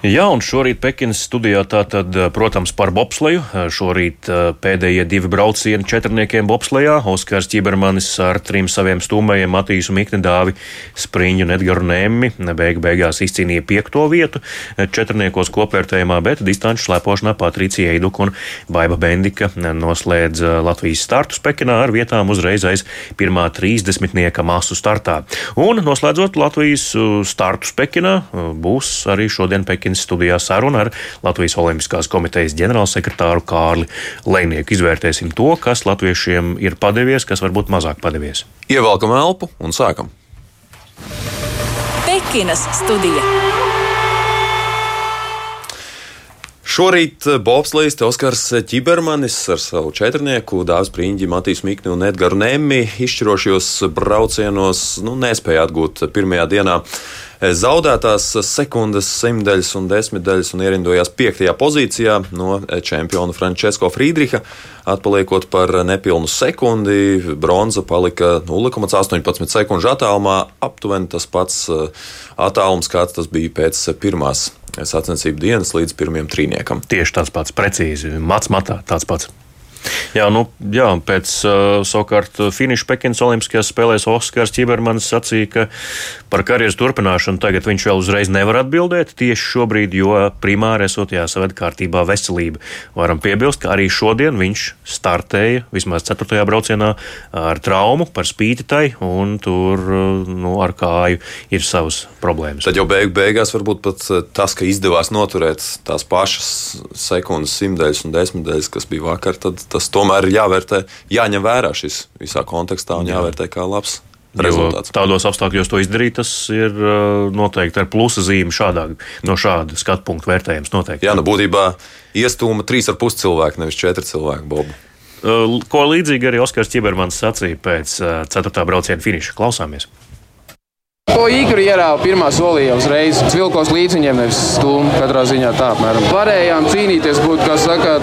Jā, un šorīt Pekinas studijā tātad, protams, par bobsleju. Šorīt pēdējie divi braucieni četrniekiem bobslejā. Oskars Čibermanis ar trim saviem stūmējiem Matīsu Miknedāvi, Spriņu un Edgaru Nēmi beig beigās izcīnīja piekto vietu četrniekos kopvērtējumā, bet distanču slēpošanā Patricija Eiduk un Baiba Bendika noslēdz Latvijas startus Pekinā ar vietām uzreiz aiz pirmā trīsdesmitnieka masu startā. Un noslēdzot Latvijas startus Pekinā, būs arī šodien Pekinā Pekins studijā saruna ar Latvijas Olimpiskās komitejas ģenerālsekretāru Kārli Lēnieku. Izvērtēsim to, kas latviešiem ir padevies, kas varbūt mazāk padevies. Ievelkam elpu un sākam! Pekinas studija. Šorīt Bobslīs Oskars Čibermanis ar savu četrnieku, Dārzs Prīņģi, Matīs Mikni un Edgars Nemmi izšķirošos braucienos nu, nespēja atgūt pirmajā dienā zaudētās sekundes, simtdaļas un desmitdaļas un ierindojās piektajā pozīcijā no čempiona Frančisko Friedricha. Atpaliekot par nepilnu sekundi, bronza palika 0,18 sekundžu attālumā, aptuveni tas pats attālums, kāds tas bija pēc pirmās sacensību dienas līdz pirmajam trīniekam. Tieši tāds pats, precīzi, mats matā tāds pats. Jā, nu, jā, pēc uh, savukārt finiša Pekinas Olimpiskajās spēlēs Oskars Čibermanis sacīja, ka par karjeras turpināšanu tagad viņš vēl uzreiz nevar atbildēt. Tieši šobrīd, jo primāri esot jāsaved kārtībā veselība. Varam piebilst, ka arī šodien viņš startēja vismaz 4. braucienā ar traumu par spīti tai, un tur nu, ar kāju ir savas problēmas. Tad jau beig beigās varbūt pat tas, ka izdevās noturēt tās pašas sekundes, simtdaļas un desmitdaļas, kas bija vakar, tad tas tomēr ir jāvērtē, jāņem vērā šis visā kontekstā un jāvērtē kā labs. Rezultāts. Jo tādos apstākļos to izdarīt, tas ir noteikti ar plusa zīmi šādā, no šāda skatu punkta vērtējums. Noteikti. Jā, nu būtībā iestūma trīs ar pus cilvēku, nevis četri cilvēki, Bobu. Ko līdzīgi arī Oskars Čibermans sacīja pēc 4. brauciena finiša. Klausāmies! To īkri ierāva pirmā solī jau uzreiz. Vilkos līdz viņiem nevis stūmu katrā ziņā tā apmēram. Varējām cīnīties, būt, kā saka,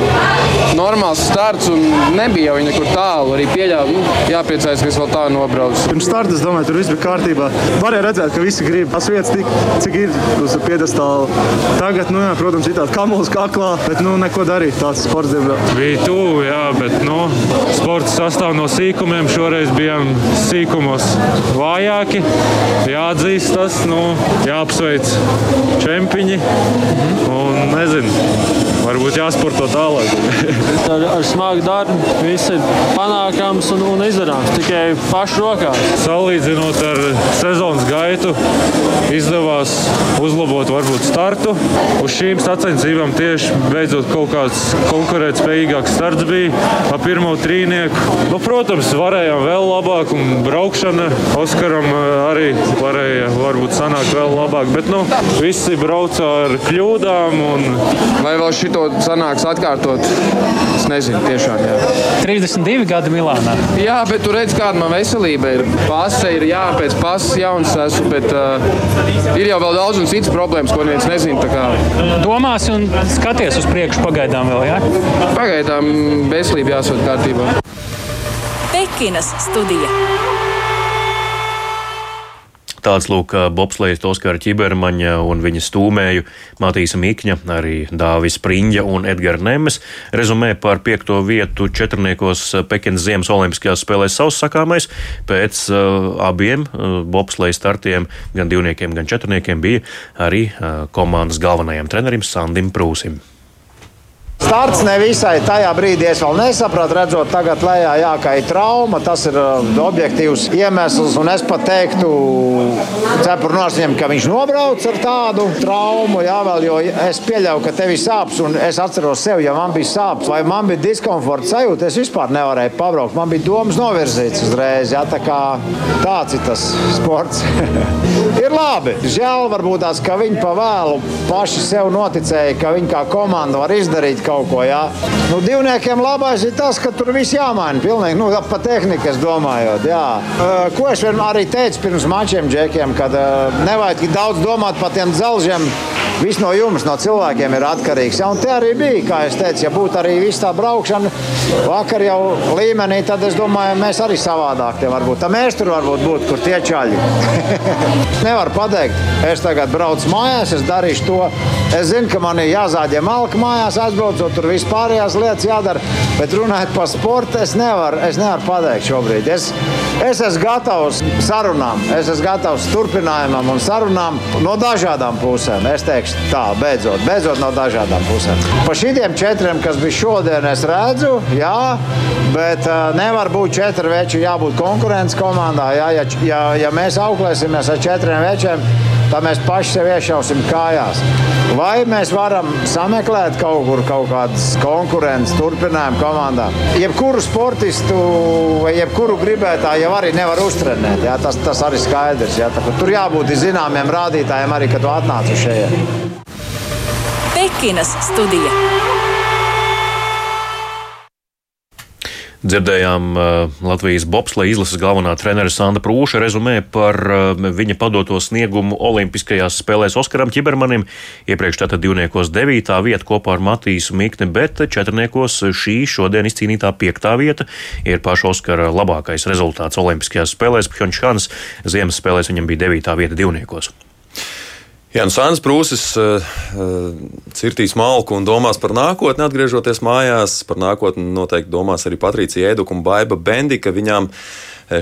normāls starts un nebija jau nekur tālu. Arī pieļāva, nu, jāpriecājas, ka es vēl tā nobraucu. Pirms starta, es domāju, tur viss bija kārtībā. Varēja redzēt, ka visi grib tās vietas tik, cik ir uz piedestāla. Tagad, nu jā, protams, ir tāds kamuls kaklā, bet, nu, neko darīt. Tāds sports, diemžēl. Bija tuvu, jā, bet, nu, sports sastāv no sīkumiem. Šoreiz bijām sīkumos vājāki. Jā, jāatzīst tas, nu, jāapsveic nezinu, varbūt jāsporto tālāk. ar, ar smagu darbu viss ir panākams un, un izdarāms tikai pašu rokās. Salīdzinot ar sezonas gaitu, izdevās uzlabot varbūt startu. Uz šīm sacensībām tieši beidzot kaut kāds konkurētspējīgāks starts bija ar pirmo trīnieku. Nu, protams, varējām vēl labāk un braukšana Oskaram arī varēja varbūt sanākt vēl labāk, bet nu, visi brauca ar kļūdām. Un... Vai vēl šito sanāks atkārtot? Es nezinu, tiešām. Jā. 32 gadi Milānā. Jā, bet tu redz, kāda man veselība ir. Pase ir, jā, pēc pasas jauns esmu, bet uh, ir jau vēl daudz un citas problēmas, ko neviens nezina. Domās un skaties uz priekšu pagaidām vēl, jā? Pagaidām veselība jāsūt kārtībā. Pekinas studija. Tāds lūk, bobslējas Oskara Čibermaņa un viņa stūmēju Matīsa Mikņa, arī Dāvis Priņģa un Edgars Nemes rezumē par piekto vietu četrniekos Pekinas Ziemas Olimpiskajās spēlēs savs sakāmais. Pēc uh, abiem uh, bobslējas startiem, gan divniekiem, gan četrniekiem, bija arī uh, komandas galvenajam trenerim Sandim Prūsim. Starts nevisai tajā brīdī es vēl nesapratu, redzot, tagad lejā jā, ka ir trauma. Tas ir uh, objektīvs iemesls, un es pat teiktu, cepuru nosņem, ka viņš nobrauc ar tādu traumu. Jā, vēl, jo es pieļauju, ka tev ir sāpes, un es atceros sevi, ja man bija sāpes vai man bija diskomforta sajūta, es vispār nevarēju pabraukt. Man bija domas novirzīts uzreiz. Jā, tā kā tāds ir tas sports. ir labi. Žēl varbūt tās, ka viņi pa vēlu paši sev noticēja, ka viņi kā komanda var izdarīt kaut ko. Jā. Nu, divniekiem labais ir tas, ka tur viss jāmaina. Pilnīgi, nu, pa tehniku es domājot. Jā. Ko es arī teicu pirms mačiem džekiem, kad nevajag daudz domāt par tiem dzelžiem. Viss no jums, no cilvēkiem ir atkarīgs. Ja, un te arī bija, kā es teicu, ja būtu arī viss tā braukšana vakar jau līmenī, tad es domāju, mēs arī savādāk te varbūt. Tā mēs tur varbūt būtu, kur tie čaļi. Nevar pateikt, es tagad braucu mājās, es darīšu to. Es zinu, ka man ir jāzāģē malka mājās, aizbraucot, tur vispārējās lietas jādara. Bet runājot par sportu, es nevaru, es nevaru pateikt šobrīd. Es, es esmu gatavs sarunām, es esmu gatavs turpinājumam un sarunām no dažādām pusēm. Es teikšu tā, beidzot, beidzot no dažādām pusēm. Pa šitiem četriem, kas bija šodien, es redzu, jā, bet uh, nevar būt četri veči, jābūt konkurences komandā. Jā, ja, ja, ja mēs auklēsimies ar četriem večiem, tad mēs paši sev iešausim kājās. Vai mēs varam sameklēt kaut kur kaut kādas konkurences turpinājumu komandā? Jebkuru sportistu vai jebkuru gribētāju jau arī nevar uztrenēt. Jā, tas, tas arī skaidrs. Jā, tā, tur jābūt zināmiem rādītājiem arī, kad tu atnāc šeit. Pekinas studija. Dzirdējām uh, Latvijas bobsleja izlases galvenā trenera Sanda Prūša rezumē par uh, viņa padoto sniegumu Olimpiskajās spēlēs Oskaram Čibermanim. Iepriekš tātad divniekos devītā vieta kopā ar Matīsu Mikni, bet četrniekos šī šodien izcīnītā piektā vieta ir paša Oskara labākais rezultāts Olimpiskajās spēlēs. Pjončāns Ziemas spēlēs viņam bija devītā vieta divniekos. Jā, nu Sāns Prūsis uh, cirtīs malku un domās par nākotni, atgriežoties mājās. Par nākotni noteikti domās arī Patricija Ēduka un Baiba Bendika. Viņām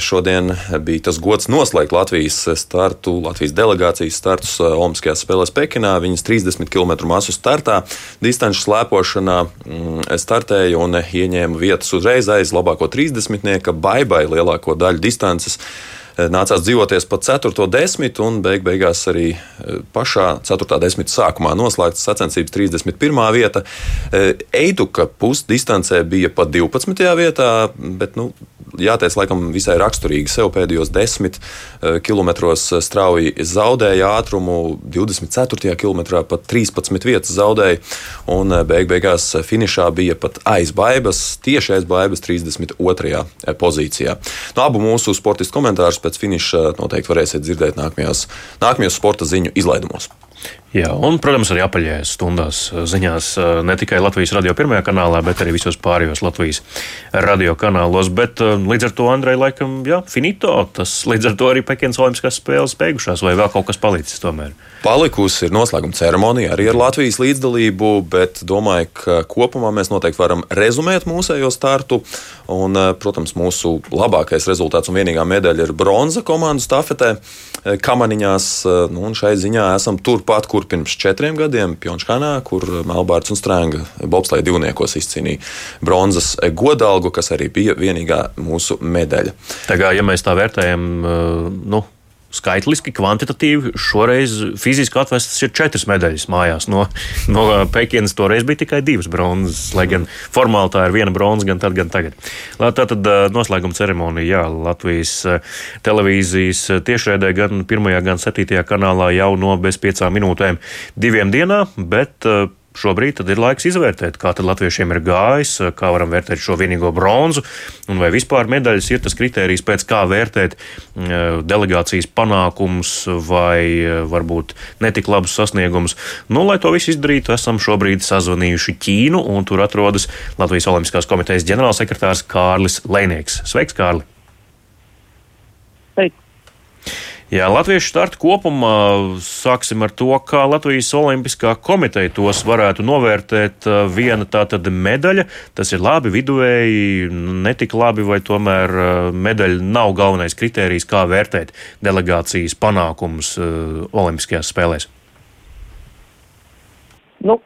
šodien bija tas gods noslēgt Latvijas startu, Latvijas delegācijas startus Olimpiskajās spēlēs Pekinā. Viņas 30 km masu startā, distanču slēpošanā mm, startēja un ieņēma vietas uzreiz aiz labāko 30. Baibai lielāko daļu distances. Eh, nācās dzīvoties pat 4. desmitu, un beig beigās arī eh, pašā 4. desmita sākumā noslēgts sacensības 31. vieta. Eh, Eiduka pusdistancē bija pat 12. vietā, bet nu, jāteic, laikam visai raksturīgi sev pēdējos 10 km strauji zaudēja ātrumu, 24. km pat 13 vietas zaudēja, un beig beigās finišā bija pat aizbaibas, tieši aizbaibas 32. pozīcijā. No abu mūsu sportistu komentārus pēc finiša noteikti varēsiet dzirdēt nākamajos, nākamajos sporta ziņu izlaidumos. Jā, un, protams, arī apaļajās stundās ziņās ne tikai Latvijas radio pirmajā kanālā, bet arī visos pārējos Latvijas radio kanālos. Bet līdz ar to, Andrei, laikam, jā, finito. Tas līdz ar to arī Pekinas Olimpiskās spēles beigušās, vai vēl kaut kas palicis tomēr? Palikusi ir noslēguma ceremonija arī ar Latvijas līdzdalību, bet domāju, ka kopumā mēs noteikti varam rezumēt mūsējo startu. Un, protams, mūsu labākais rezultāts un vienīgā medaļa ir bronza komandu stafetē, kamaniņās. Nu, šai ziņā esam turpat, kur pirms četriem gadiem Pjončānā, kur Melbārds un Strēnga bobsleja divniekos izcīnīja bronzas godalgu, kas arī bija vienīgā mūsu medaļa. Tā kā, ja mēs tā vērtējam, nu, skaitliski, kvantitatīvi. Šoreiz fiziski atvestas ir četras medaļas mājās. No, no Pekinas toreiz bija tikai divas bronzas, lai gan formāli tā ir viena bronza, gan tad, gan tagad. Tā tad noslēguma ceremonija, jā, Latvijas televīzijas tiešraidē gan pirmajā, gan septītajā kanālā jau no bez piecām minūtēm diviem dienā, bet Šobrīd ir laiks izvērtēt, kā latviešiem ir gājis, kā varam vērtēt šo vienīgo bronzu, un vai vispār medaļas ir tas kriterijs, pēc kā vērtēt delegācijas panākumus vai varbūt netik labus sasniegumus. Nu, lai to visu izdarītu, esam šobrīd sazvanījuši Ķīnu, un tur atrodas Latvijas Olimpiskās komitejas ģenerālsekretārs Kārlis Lēnieks. Sveiks, Kārli! Sveiks! Jā, latviešu startu kopumā sāksim ar to, kā Latvijas Olimpiskā komiteja tos varētu novērtēt. Viena tā tad medaļa, tas ir labi, viduvēji, netik labi, vai tomēr medaļa nav galvenais kritērijs, kā vērtēt delegācijas panākumus Olimpiskajās spēlēs. Nu,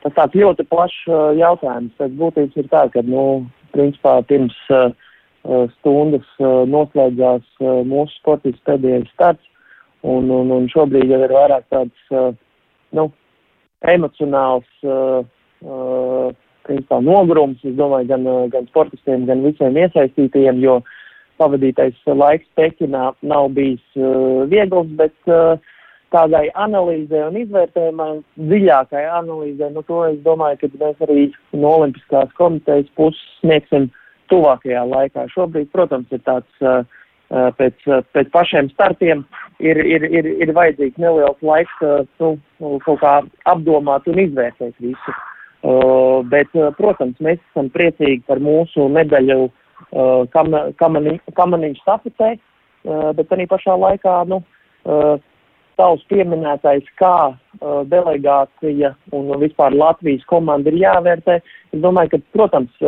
tas tāds ļoti plašs jautājums. Pēc būtības ir tā, ka, nu, principā pirms uh, Eh, stundas eh, noslēdzās eh, mūsu sportists pēdējais starts, un, un, un šobrīd jau ir vairāk tāds, nu, emocionāls, principā nogurums, es domāju, gan, gan sportistiem, gan visiem iesaistītajiem, jo pavadītais laiks Pekinā nav bijis viegls, bet tādai analīzē un izvērtējumai, dziļākai analīzē, nu to es domāju, ka mēs arī no Olimpiskās komitejas puses sniegsim tuvākajā laikā. Šobrīd, protams, ir tāds uh, pēc, pēc pašiem startiem ir, ir, ir, ir vajadzīgs neliels laiks, nu, kaut kā apdomāt un izvērtēt visu. Uh, bet, protams, mēs esam priecīgi par mūsu medaļu uh, kam, kamani, kamaniņu stafetē, uh, bet arī pašā laikā, nu, tavs pieminētais, kā delegācija un vispār Latvijas komanda ir jāvērtē. Es domāju, ka, protams,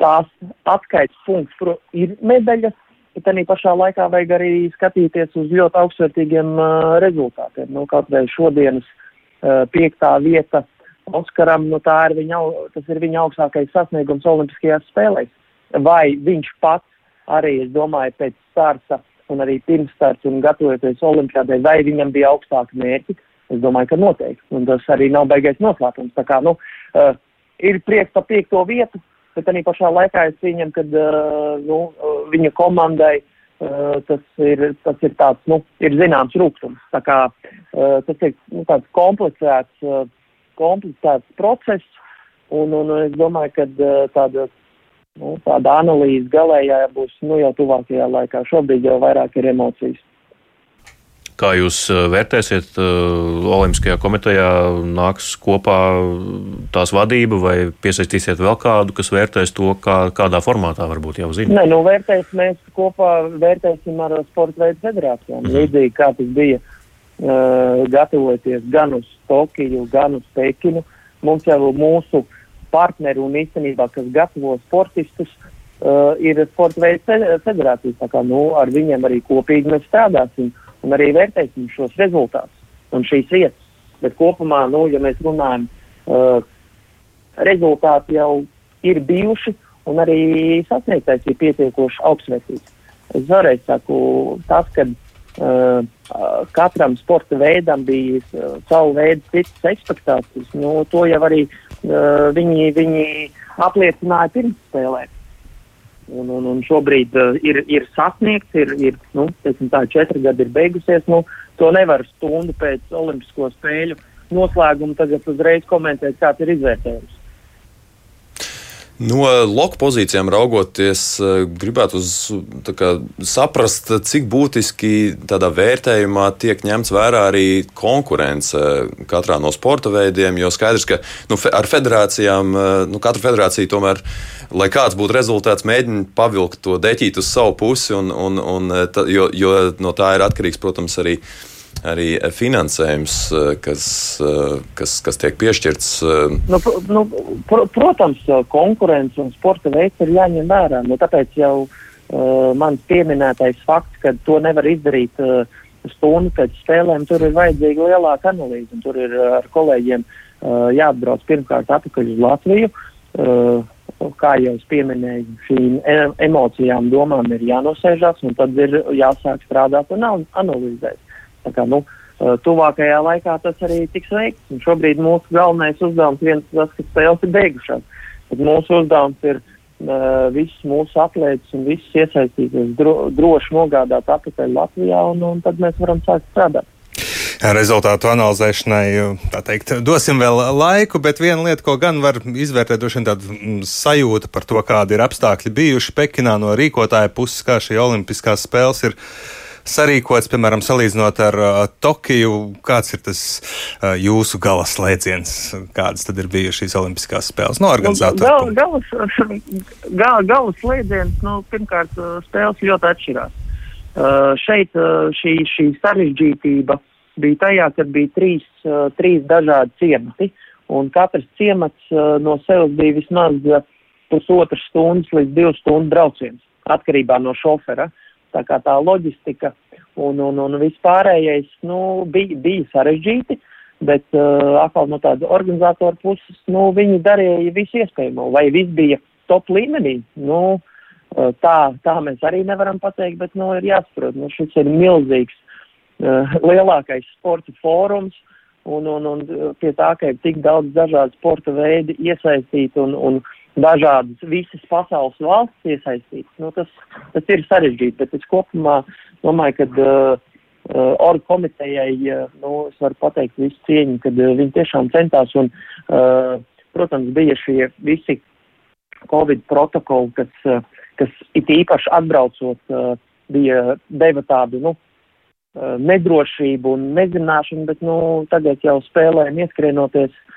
tās atskaites punkts ir medaļas, bet arī pašā laikā vajag arī skatīties uz ļoti augstvērtīgiem uh, rezultātiem. Nu, kaut vai šodienas uh, piektā vieta Oskaram, nu, ir viņa, tas ir viņa augstākais sasniegums Olimpiskajās spēlēs. Vai viņš pats arī, es domāju, pēc starta un arī pirms starta un gatavoties Olimpiādai, vai viņam bija augstāki mērķi? Es domāju, ka noteikti. Un tas arī nav beigais noslēpums. Tā kā, nu, uh, ir prieks par piekto vietu, bet arī pašā laikā es pieņemu, ka uh, nu, viņa komandai uh, tas, ir, tas ir tāds, nu, ir zināms rūkstums. Tā kā uh, tas ir nu, tāds komplicēts, uh, komplicēts process, un, un es domāju, ka uh, tāda, nu, tāda analīze galējā būs nu, jau tuvākajā laikā. Šobrīd jau vairāk ir emocijas. Kā jūs eh, vērtēsiet, eh, Olimpiskajā komitejā nāks kopā tās vadība vai piesaistīsiet vēl kādu, kas vērtēs to, kā, kādā formātā varbūt jau zina? Nē, nu vērtēs mēs kopā vērtēsim ar sporta veidu federācijām. Mm. Līdzīgi kā tas bija uh, gatavoties gan uz Tokiju, gan uz Pekinu. Mums jau mūsu partneri un īstenībā, kas gatavo sportistus, uh, ir sporta veidu federācijas. Tā kā nu, ar viņiem arī kopīgi mēs strādāsim. Uh, un arī vērtēsim šos rezultātus un šīs vietas. Bet kopumā, nu, ja mēs runājam, uh, rezultāti jau ir bijuši un arī sasniegtais ir pietiekoši augstsvērtīgs. Es vēlreiz saku, tas, ka uh, katram sporta veidam bija uh, savu veidu citas ekspektācijas, nu, to jau arī uh, viņi, viņi apliecināja pirms spēlēm. Un, un, un šobrīd uh, ir, ir sasniegts, ir, ir nu, tā četri gadi ir beigusies. Nu, to nevar stundu pēc Olimpisko spēļu noslēguma tagad uzreiz komentēt, kāds ir izvērtējums. No loku pozīcijām raugoties, eh, gribētu uz, kā, saprast, cik būtiski tādā vērtējumā tiek ņemts vērā arī konkurence katrā no sporta veidiem. Jo skaidrs, ka nu, ar federācijām, eh, nu, katra federācija tomēr, lai kāds būtu rezultāts, mēģina pavilkt to deķīt uz savu pusi, un, un, un, eh, jo, jo no tā ir atkarīgs, protams, arī arī finansējums, eh, kas, eh, kas, kas tiek piešķirts? Eh, nu, nu, pr protams, konkurence un sporta veids ir jāņem vērā. Nu, tāpēc jau uh, mans pieminētais fakts, ka to nevar izdarīt uh, stundu pēc spēlēm, tur ir vajadzīga lielāka analīze. Tur ir ar kolēģiem uh, jāatbrauc pirmkārt atpakaļ uz Latviju. Uh, kā jau es pieminēju, šīm emocijām, domām ir jānosēžās, un tad ir jāsāk strādāt un analizēt. Tā kā, nu, tuvākajā laikā tas arī tiks veikts. Un šobrīd mūsu galvenais uzdevums viens tas, ka spēles ir beigušās. Tad mūsu uzdevums ir uh, visus mūsu atlētus un visus iesaistīties dro, droši nogādāt atpakaļ Latvijā, un, un tad mēs varam sākt strādāt. Rezultātu analizēšanai teikt, dosim vēl laiku, bet viena lieta, ko gan var izvērtēt, ir tāda mm, sajūta par to, kādi ir apstākļi bijuši Pekinā no rīkotāja puses, kā šī Olimpiskās spēles ir sarīkots, piemēram, salīdzinot ar uh, Tokiju. Kāds ir tas uh, jūsu gala slēdziens? Kādas tad ir bijušas šīs Olimpiskās spēles no organizatoriem? Nu, gal, gal, gala slēdziens, nu, pirmkārt, uh, spēles ļoti atšķirās. Uh, šeit uh, šī, šī sarežģītība bija tajā, ka bija trīs, uh, trīs dažādi ciemati, un katrs ciemats uh, no sevis bija vismaz uh, pusotras stundas līdz divu stundu brauciens, atkarībā no šofera. Uh, Tā kā tā loģistika un, un, un vispārējais nu, bija, bija sarežģīti, bet uh, atkal no tāda organizatora puses nu, viņi darīja visu iespējamo, vai viss bija top līmenī. Nu, uh, tā, tā mēs arī nevaram pateikt, bet nu, ir jāsaprot, nu, šis ir milzīgs, uh, lielākais sporta fórums. Un, un, un pie tā, ka ir tik daudz dažādu sporta veidu iesaistīti un, un, dažādas visas pasaules valsts iesaistītas. Nu, tas, tas ir sarežģīti, bet es kopumā domāju, ka uh, uh, orgu komitejai, uh, nu, es varu pateikt visu cieņu, kad uh, viņi tiešām centās un, uh, protams, bija šie visi Covid protokoli, kas, uh, kas it īpaši atbraucot, uh, bija deva tādu, nu, uh, nedrošību un nezināšanu, bet, nu, tagad jau spēlēm ieskrienoties, uh,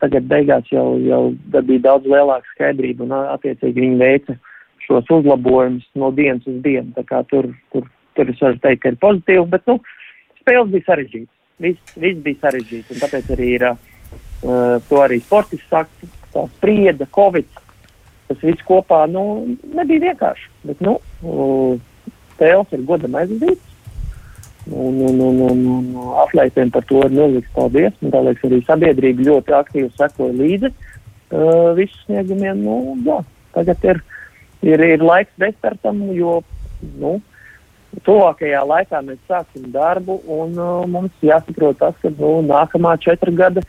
tagad beigās jau, jau bija daudz lielāka skaidrība un attiecīgi viņi veica šos uzlabojumus no dienas uz dienu. Tā kā tur, tur, tur es varu teikt, ka ir pozitīvi, bet, nu, spēles bija sarežģītas. Viss, viss bija sarežģīts, un tāpēc arī ir, uh, to arī sportists saka, tā sprieda, covid, tas viss kopā, nu, nebija vienkārši, bet, nu, spēles ir godam aizvadītas. Un, un, un, un, un atlētiem par to ir milzīgs paldies. Man liekas, arī sabiedrība ļoti aktīvi sekoja līdzi uh, visu sniegumiem. Nu, jā, tagad ir, ir, ir laiks destartam, jo nu, tuvākajā laikā mēs sāksim darbu, un uh, mums jāsaprot tas, ka nu, nākamā četra gada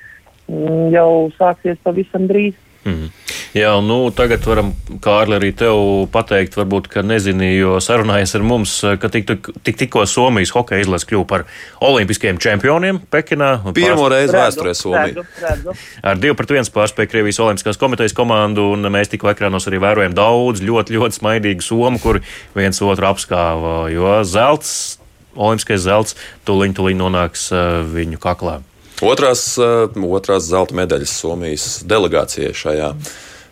mm, jau sāksies pavisam drīz. Mm. Jā, nu tagad varam, Kārli, arī tev pateikt, varbūt, ka nezini, jo sarunājies ar mums, ka tik, tik, tikko Somijas hokeja izlase kļuva par olimpiskajiem čempioniem Pekinā. Pirmo reizi vēsturē Somija. Ar 2 pret 1 pārspēja Krievijas Olimpiskās komitejas komandu, un mēs tikko ekrānos arī vērojam daudz ļoti, ļoti smaidīgu somu, kuri viens otru apskāva, jo zelts, olimpiskais zelts, tuliņ, tuliņ nonāks uh, viņu kaklā. Otrās, uh, otrās zelta medaļas Somijas delegācijai šajā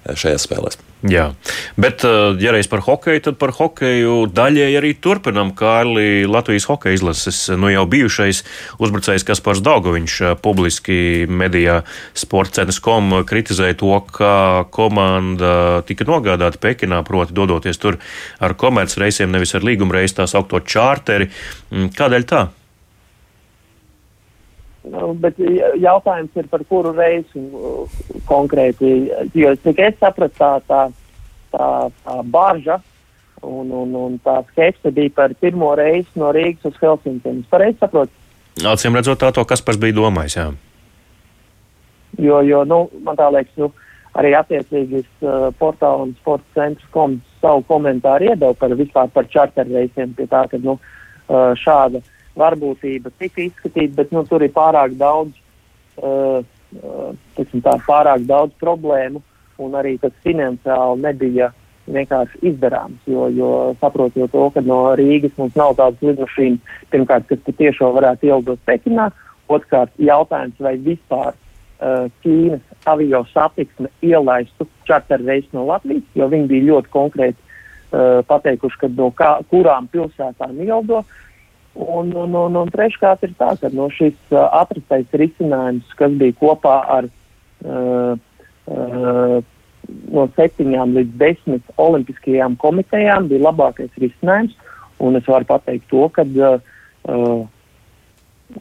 šajās spēlēs. Jā, bet, eh, ja reiz par hokeju, tad par hokeju daļēji arī turpinam. Kārli Latvijas hokeja izlases nu jau bijušais uzbrucējs Kaspars Daugoviņš eh, publiski medijā sportcenas.com kritizēja to, ka komanda tika nogādāta Pekinā, proti dodoties tur ar komercreisiem, nevis ar līguma reisu tā saukto čārteri. Mm, kādēļ tā? Nu, bet jautājums ir par kuru reizi uh, konkrēti. Jo, cik es sapratu, tā, tā, tā, tā barža un, un, un tā skepse bija par pirmo reizi no Rīgas uz Helsinkiem. Es pareizi saprotu. Acīm redzot, tā to, kas pats bija domājis. Jā. Jo, jo nu, man tā liekas, nu, arī attiecīgi uh, portāla un sporta centrs kom savu komentāru iedeva par vispār par čarterreisiem pie tā, ka nu, uh, šāda varbūtība tika izskatīta, bet nu, tur ir pārāk daudz, uh, uh, tā, pārāk daudz problēmu, un arī tas finansiāli nebija vienkārši izdarāms. Jo, jo saprotot to, ka no Rīgas mums nav tādas lidmašīnas, pirmkārt, kas patiešām varētu ielidot Pekinā, otrkārt, jautājums, vai vispār uh, Ķīnas avio satiksme ielaistu čarterreisu no Latvijas, jo viņi bija ļoti konkrēti uh, pateikuši, ka no kā, kurām pilsētām ielido. Un, un, un, un treškārt ir tā, ka no šis uh, atrastais risinājums, kas bija kopā ar uh, uh, no septiņām līdz desmit olimpiskajām komitejām, bija labākais risinājums. Un es varu pateikt to, ka uh, uh,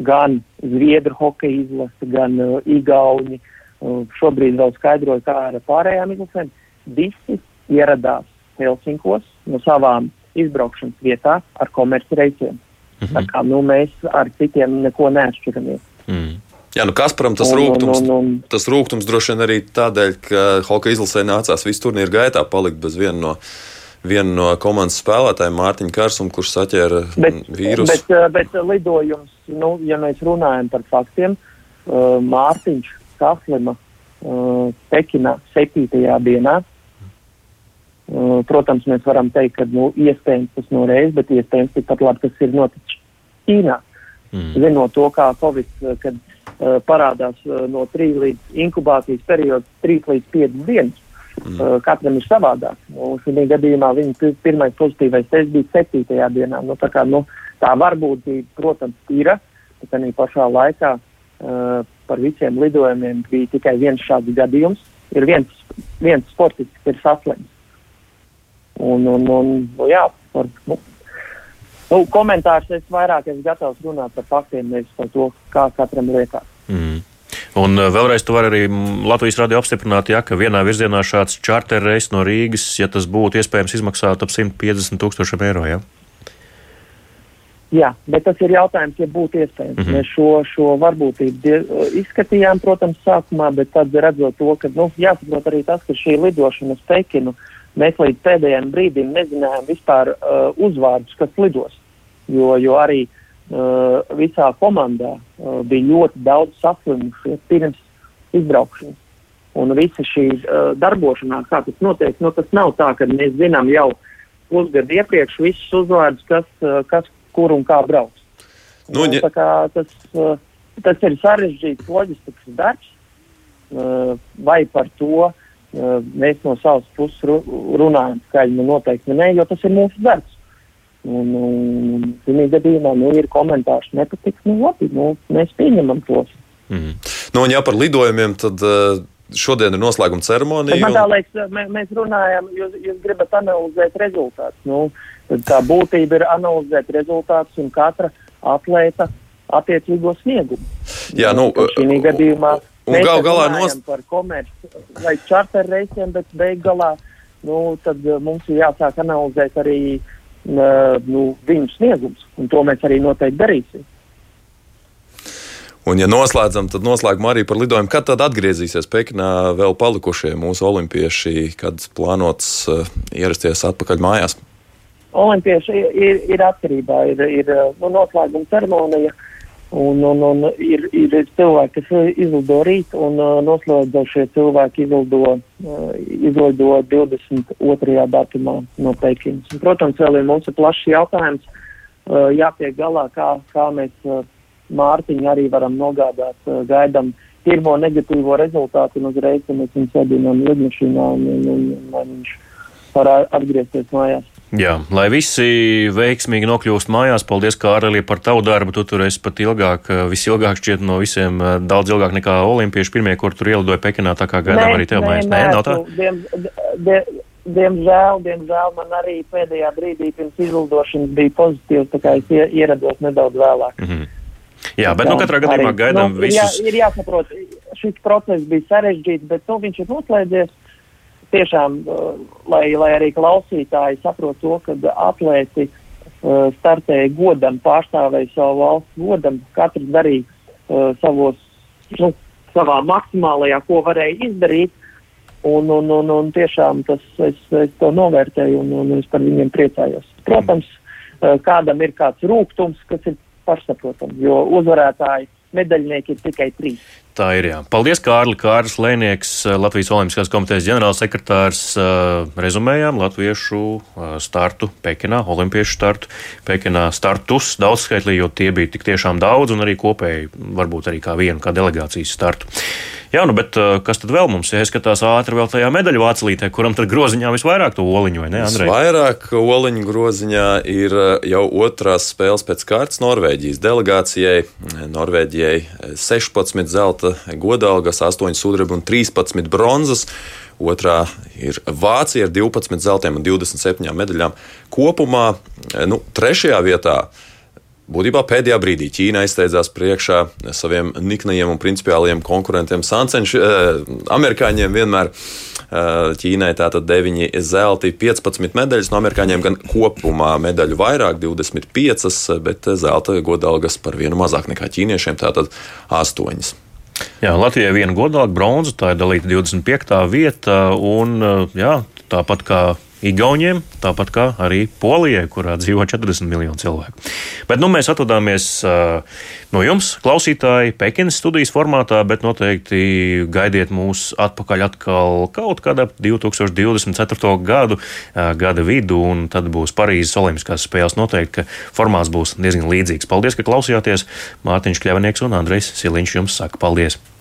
gan Zviedru hokeja izlase, gan uh, Igauni uh, šobrīd vēl skaidroja, kā ar pārējām izlasēm. Visi ieradās Helsinkos no savām izbraukšanas vietām ar komercreisiem. -hmm. Tā kā nu, mēs ar citiem neko neatšķiramies. Mm. Jā, nu Kasparam tas, un, rūgtums, un, un, un, tas rūgtums droši vien arī tādēļ, ka hokeja izlasē nācās visu turnīru gaitā palikt bez viena no, viena no komandas spēlētājiem, Mārtiņa Kārsuma, kurš saķēra bet, vīrusu. Bet, eh, bet lidojums, nu, ja mēs runājam par faktiem, uh, Mārtiņš saslima uh, Pekinā 7. dienā. Uh, protams, mēs varam teikt, ka nu, iespējams tas no reizes, bet iespējams tikpat labi tas ir noticis Ķīnā. Mm. Zinot to, kā Covid, uh, kad uh, parādās uh, no 3 līdz inkubācijas periods, 3 līdz 5 dienas. Mm. Uh, katram ir savādāk. Nu, šajā gadījumā viņa pirmais pozitīvais tests bija 7. dienā. Nu, tā, kā, nu, tā varbūtība, protams, ir, bet arī pašā laikā uh, par visiem lidojumiem bija tikai viens šāds gadījums. Ir viens, viens sportists, kas ir saslims. Un, un, un, nu, jā, par, nu, nu, komentārs es vairāk esmu gatavs runāt par faktiem, nevis par to, kā katram liekas. Mm. Un uh, vēlreiz tu vari arī Latvijas radio apstiprināt, ja, ka vienā virzienā šāds čārter reis no Rīgas, ja tas būtu iespējams, izmaksātu ap 150 tūkstošiem eiro. Ja? Jā, bet tas ir jautājums, ja būtu iespējams. Mm -hmm. Mēs šo, šo varbūtību izskatījām, protams, sākumā, bet tad redzot to, ka nu, jāsaprot arī tas, ka šī lidošana uz Pekinu uh, Mēs līdz pēdējiem brīdim nezinājām vispār uh, uzvārdus, kas lidos. Jo, jo arī uh, visā komandā uh, bija ļoti daudz saslimušies pirms izbraukšanas. Un visa šī uh, darbošanās, kā tas notiek, nu, tas nav tā, ka mēs zinām jau pusgadu iepriekš visus uzvārdus, kas, uh, kas kur un kā brauc. Nu, ja... tas, uh, tas ir sarežģīts loģistikas darbs, uh, vai par to uh, mēs no savas puses runājam skaļi, nu noteikti nē, jo tas ir mūsu darbs. Un, un viņa gadījumā nu, ir komentārs, nepatiks. Nu, labi, nu, mēs pieņemam tos. Mm. Nu, un ja par lidojumiem, tad uh, šodien ir noslēguma ceremonija. Man un... liekas, mē, mēs runājam, jūs, jūs gribat analizēt rezultātus. Nu, tā būtība ir analizēt rezultātus un katra atlēta attiecīgo sniegumu. Jā, nu, šī gadījumā un mēs gal galā nos... par komerci vai čarter reisiem, bet beig galā nu, tad mums ir jāsāk analizēt arī nu, viņu sniegums, un to mēs arī noteikti darīsim. Un, ja noslēdzam, tad noslēgumā arī par lidojumu. Kad tad atgriezīsies Pekinā vēl palikušie mūsu olimpieši, kad plānots uh, ierasties atpakaļ mājās? Olimpieši ir, ir, ir atkarībā, ir, ir nu, noslēguma ceremonija, un, un, un ir, ir cilvēki, kas izlido rīt, un uh, noslēdzošie cilvēki izlido, uh, izlido 22. datumā no Pekinas. Un, protams, vēl ir mums ir plašs jautājums, uh, jātiek galā, kā, kā mēs. Uh, Mārtiņu arī varam nogādāt. Eh, gaidām pirmo negatīvo rezultātu un uzreiz mēs viņu sēdinām lidmašīnā un, un, un, un viņš var atgriezties mājās. Jā, lai visi veiksmīgi nokļūst mājās, paldies, Kārli, par tavu darbu. Tu tur esi pat ilgāk, eh, visilgāk šķiet no visiem, eh, daudz ilgāk nekā olimpieši pirmie, kur tur ielidoja Pekinā, tā kā gaidām arī tev mājās. Nē, nav tā? Diem, die, diemžēl, diemžēl man arī pēdējā brīdī pirms izlidošanas bija pozitīvs, tā kā es ierados nedaudz vēlāk. Mm -hmm. Jā, bet nu, katrā gadījumā gaidām nu, visus. Jā, ir jāsaprot, šis process bija sarežģīts, bet nu, viņš ir noslēdzies. Tiešām, uh, lai, lai arī klausītāji saprot to, ka atlēti uh, startēja godam, pārstāvēja savu valsts godam, katrs darīja uh, savos, nu, savā maksimālajā, ko varēja izdarīt. Un, un, un, un tiešām tas, es, es to novērtēju un, un es par viņiem priecājos. Protams, uh, kādam ir kāds rūkums, kas ir pašsaprotami, jo uzvarētāji medaļnieki ir tikai trīs. Tā ir. Jā. Paldies, Kārli. Kārlis Lēnieks, Latvijas Olimpiskās komitejas ģenerālsekretārs. Rezumējām latviešu startu Pekinā, olimpiešu startu Pekinā. Startus daudzskaitlī, jo tie bija tik tiešām daudz un arī kopēji, varbūt arī kā vienu, kā delegācijas startu. Jā, nu, bet kas tad vēl mums ir? Skatās ātri vēl tajā medaļu vācelītē, kuram tad groziņā visvairāk to oliņu, vai ne, Andrej? Vairāk oliņu groziņā ir jau otrās spēles pēc kārtas Norvēģijas delegācijai. Norvēģijai 16 zelta zelta godalgas, 8 sudraba un 13 bronzas. Otrā ir Vācija ar 12 zeltiem un 27 medaļām. Kopumā nu, trešajā vietā Būtībā pēdējā brīdī Ķīna aizsteidzās priekšā saviem niknajiem un principiāliem konkurentiem. Sancenš, eh, amerikāņiem vienmēr eh, Ķīnai tātad 9 zelti, 15 medaļas, no amerikāņiem gan kopumā medaļu vairāk, 25, bet zelta godalgas par vienu mazāk nekā ķīniešiem, tātad 8. Jā, Latvijai viena godāka bronza, tā ir dalīta 25. vieta, un jā, tāpat kā Igauniem, tāpat kā arī Polijai, kurā dzīvo 40 miljoni cilvēku. Bet nu, mēs atvadāmies uh, no jums, klausītāji, Pekinas studijas formātā, bet noteikti gaidiet mūs atpakaļ atkal kaut kādā 2024. gadu, uh, gada vidu, un tad būs Parīzes Olimpiskās spēles. Noteikti, ka formāts būs diezgan līdzīgs. Paldies, ka klausījāties! Mārtiņš Kļavnieks un Andrejs Siliņš jums saka paldies!